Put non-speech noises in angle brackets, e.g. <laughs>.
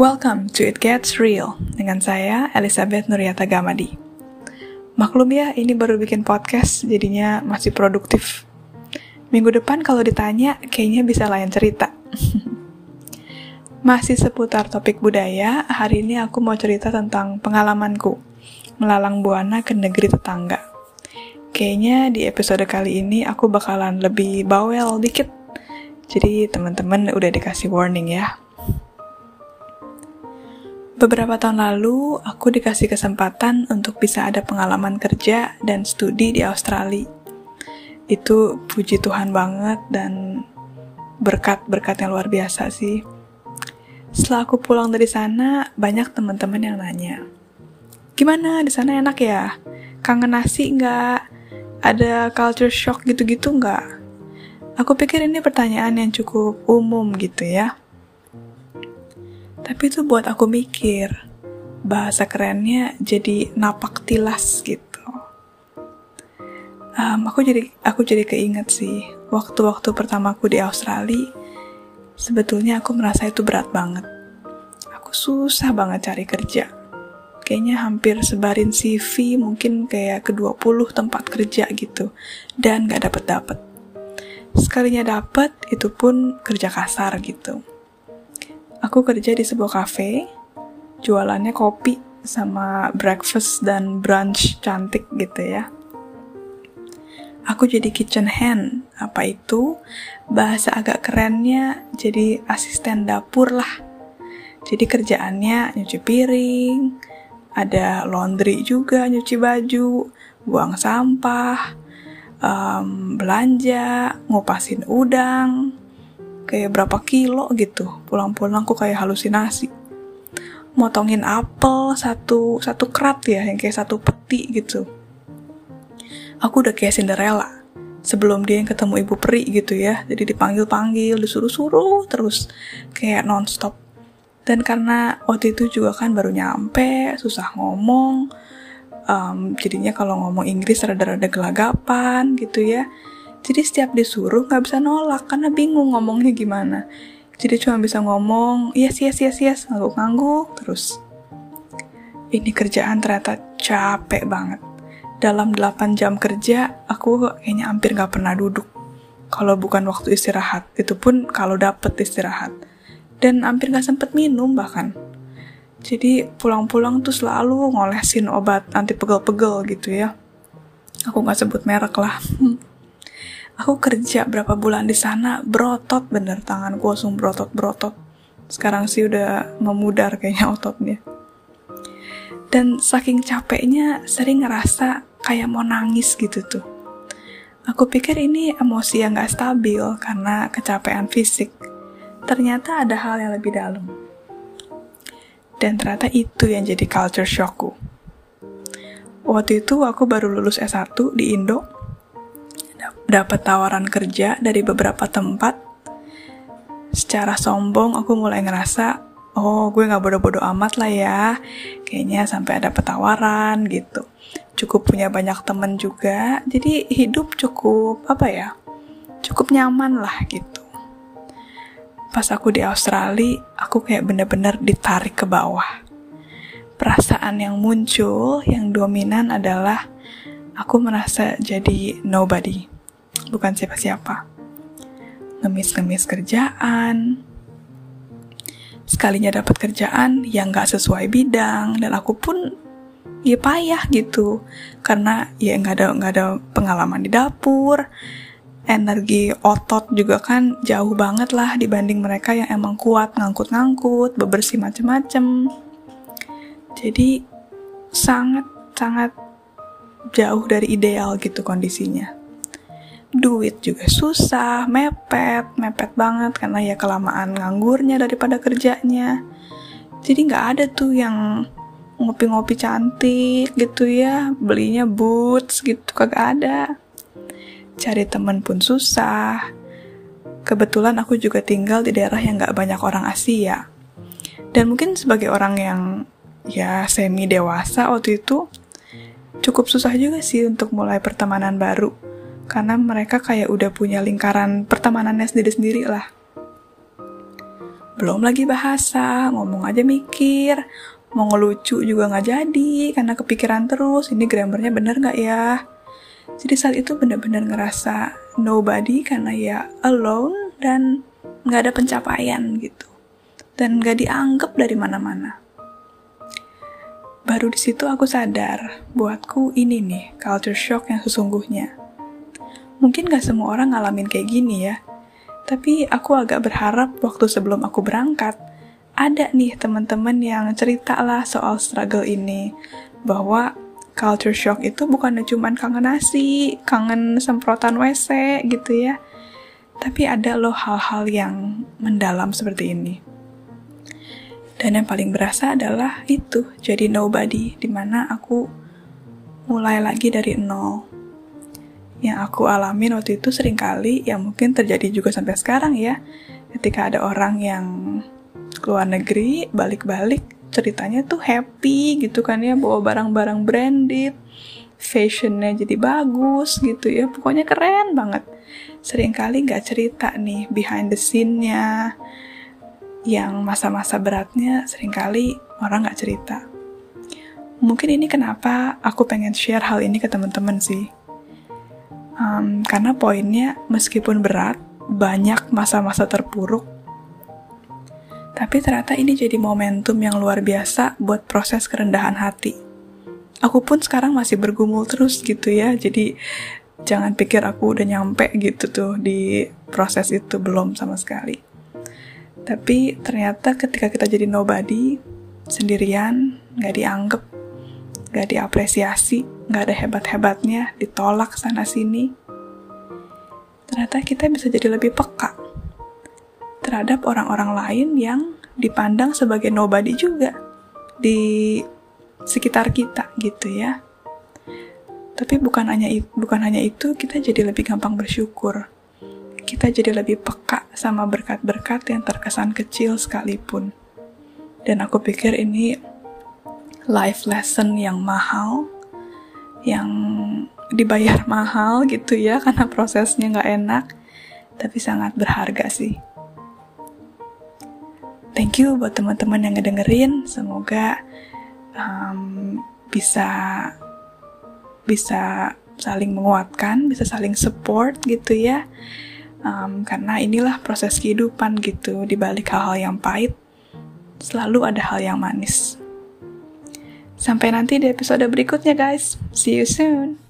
Welcome to It Gets Real dengan saya Elizabeth Nuriata Gamadi. Maklum ya, ini baru bikin podcast, jadinya masih produktif. Minggu depan kalau ditanya, kayaknya bisa lain cerita. <laughs> masih seputar topik budaya, hari ini aku mau cerita tentang pengalamanku melalang buana ke negeri tetangga. Kayaknya di episode kali ini aku bakalan lebih bawel dikit. Jadi teman-teman udah dikasih warning ya. Beberapa tahun lalu, aku dikasih kesempatan untuk bisa ada pengalaman kerja dan studi di Australia. Itu puji Tuhan banget dan berkat-berkat yang luar biasa sih. Setelah aku pulang dari sana, banyak teman-teman yang nanya, gimana di sana enak ya? Kangen nasi nggak? Ada culture shock gitu-gitu nggak? Aku pikir ini pertanyaan yang cukup umum gitu ya. Tapi itu buat aku mikir, bahasa kerennya jadi napak tilas gitu. Um, aku jadi aku jadi keinget sih, waktu-waktu pertamaku di Australia, sebetulnya aku merasa itu berat banget. Aku susah banget cari kerja. Kayaknya hampir sebarin CV mungkin kayak ke 20 tempat kerja gitu. Dan gak dapet-dapet. Sekalinya dapet, itu pun kerja kasar gitu Aku kerja di sebuah cafe, jualannya kopi sama breakfast dan brunch cantik gitu ya. Aku jadi kitchen hand, apa itu? Bahasa agak kerennya jadi asisten dapur lah. Jadi kerjaannya nyuci piring, ada laundry juga, nyuci baju, buang sampah, um, belanja, ngupasin udang, kayak berapa kilo gitu. Pulang-pulang aku kayak halusinasi. Motongin apel satu satu kerat ya yang kayak satu peti gitu. Aku udah kayak Cinderella. Sebelum dia yang ketemu ibu peri gitu ya. Jadi dipanggil-panggil disuruh-suruh terus kayak nonstop. Dan karena waktu itu juga kan baru nyampe susah ngomong um, jadinya kalau ngomong Inggris rada-rada gelagapan gitu ya jadi setiap disuruh nggak bisa nolak karena bingung ngomongnya gimana. Jadi cuma bisa ngomong, yes, yes, yes, yes, ngangguk-ngangguk terus. Ini kerjaan ternyata capek banget. Dalam 8 jam kerja, aku kayaknya hampir nggak pernah duduk. Kalau bukan waktu istirahat, itu pun kalau dapet istirahat. Dan hampir nggak sempet minum bahkan. Jadi pulang-pulang tuh selalu ngolesin obat anti pegel-pegel gitu ya. Aku nggak sebut merek lah. <laughs> Aku kerja berapa bulan di sana, berotot bener tanganku langsung berotot-berotot. Sekarang sih udah memudar kayaknya ototnya. Dan saking capeknya sering ngerasa kayak mau nangis gitu tuh. Aku pikir ini emosi yang gak stabil karena kecapean fisik. Ternyata ada hal yang lebih dalam. Dan ternyata itu yang jadi culture shockku. Waktu itu aku baru lulus S1 di Indo dapat tawaran kerja dari beberapa tempat, secara sombong aku mulai ngerasa, oh gue gak bodoh-bodoh amat lah ya, kayaknya sampai ada tawaran gitu. Cukup punya banyak temen juga, jadi hidup cukup, apa ya, cukup nyaman lah gitu. Pas aku di Australia, aku kayak bener-bener ditarik ke bawah. Perasaan yang muncul, yang dominan adalah aku merasa jadi nobody bukan siapa-siapa. Ngemis-ngemis kerjaan, sekalinya dapat kerjaan yang gak sesuai bidang, dan aku pun ya payah gitu, karena ya nggak ada nggak ada pengalaman di dapur, energi otot juga kan jauh banget lah dibanding mereka yang emang kuat ngangkut-ngangkut, bebersih macem-macem. Jadi sangat sangat jauh dari ideal gitu kondisinya duit juga susah, mepet, mepet banget karena ya kelamaan nganggurnya daripada kerjanya. Jadi nggak ada tuh yang ngopi-ngopi cantik gitu ya, belinya boots gitu kagak ada. Cari temen pun susah. Kebetulan aku juga tinggal di daerah yang nggak banyak orang Asia. Dan mungkin sebagai orang yang ya semi dewasa waktu itu cukup susah juga sih untuk mulai pertemanan baru karena mereka kayak udah punya lingkaran pertemanannya sendiri-sendiri lah. Belum lagi bahasa, ngomong aja mikir, mau ngelucu juga nggak jadi karena kepikiran terus ini grammarnya bener nggak ya? Jadi saat itu bener-bener ngerasa nobody karena ya alone dan nggak ada pencapaian gitu. Dan nggak dianggap dari mana-mana. Baru di situ aku sadar buatku ini nih culture shock yang sesungguhnya mungkin gak semua orang ngalamin kayak gini ya tapi aku agak berharap waktu sebelum aku berangkat ada nih teman-teman yang cerita lah soal struggle ini bahwa culture shock itu bukannya cuma kangen nasi, kangen semprotan WC gitu ya. Tapi ada loh hal-hal yang mendalam seperti ini. Dan yang paling berasa adalah itu, jadi nobody, di mana aku mulai lagi dari nol. Yang aku alamin waktu itu sering kali, yang mungkin terjadi juga sampai sekarang ya, ketika ada orang yang keluar negeri balik-balik ceritanya tuh happy gitu kan ya bawa barang-barang branded fashionnya jadi bagus gitu ya pokoknya keren banget. Seringkali nggak cerita nih behind the scene-nya yang masa-masa beratnya sering kali orang nggak cerita. Mungkin ini kenapa aku pengen share hal ini ke teman-teman sih um, karena poinnya meskipun berat banyak masa-masa terpuruk tapi ternyata ini jadi momentum yang luar biasa buat proses kerendahan hati. Aku pun sekarang masih bergumul terus gitu ya, jadi jangan pikir aku udah nyampe gitu tuh di proses itu, belum sama sekali. Tapi ternyata ketika kita jadi nobody, sendirian, gak dianggap, gak diapresiasi, gak ada hebat-hebatnya, ditolak sana-sini, ternyata kita bisa jadi lebih peka terhadap orang-orang lain yang dipandang sebagai nobody juga di sekitar kita gitu ya. Tapi bukan hanya bukan hanya itu, kita jadi lebih gampang bersyukur. Kita jadi lebih peka sama berkat-berkat yang terkesan kecil sekalipun. Dan aku pikir ini life lesson yang mahal, yang dibayar mahal gitu ya, <laughs> karena prosesnya nggak enak, tapi sangat berharga sih. Thank you buat teman-teman yang ngedengerin. Semoga um, bisa bisa saling menguatkan bisa saling support gitu ya. Um, karena inilah proses kehidupan gitu di balik hal-hal yang pahit selalu ada hal yang manis sampai nanti di episode berikutnya guys. See you soon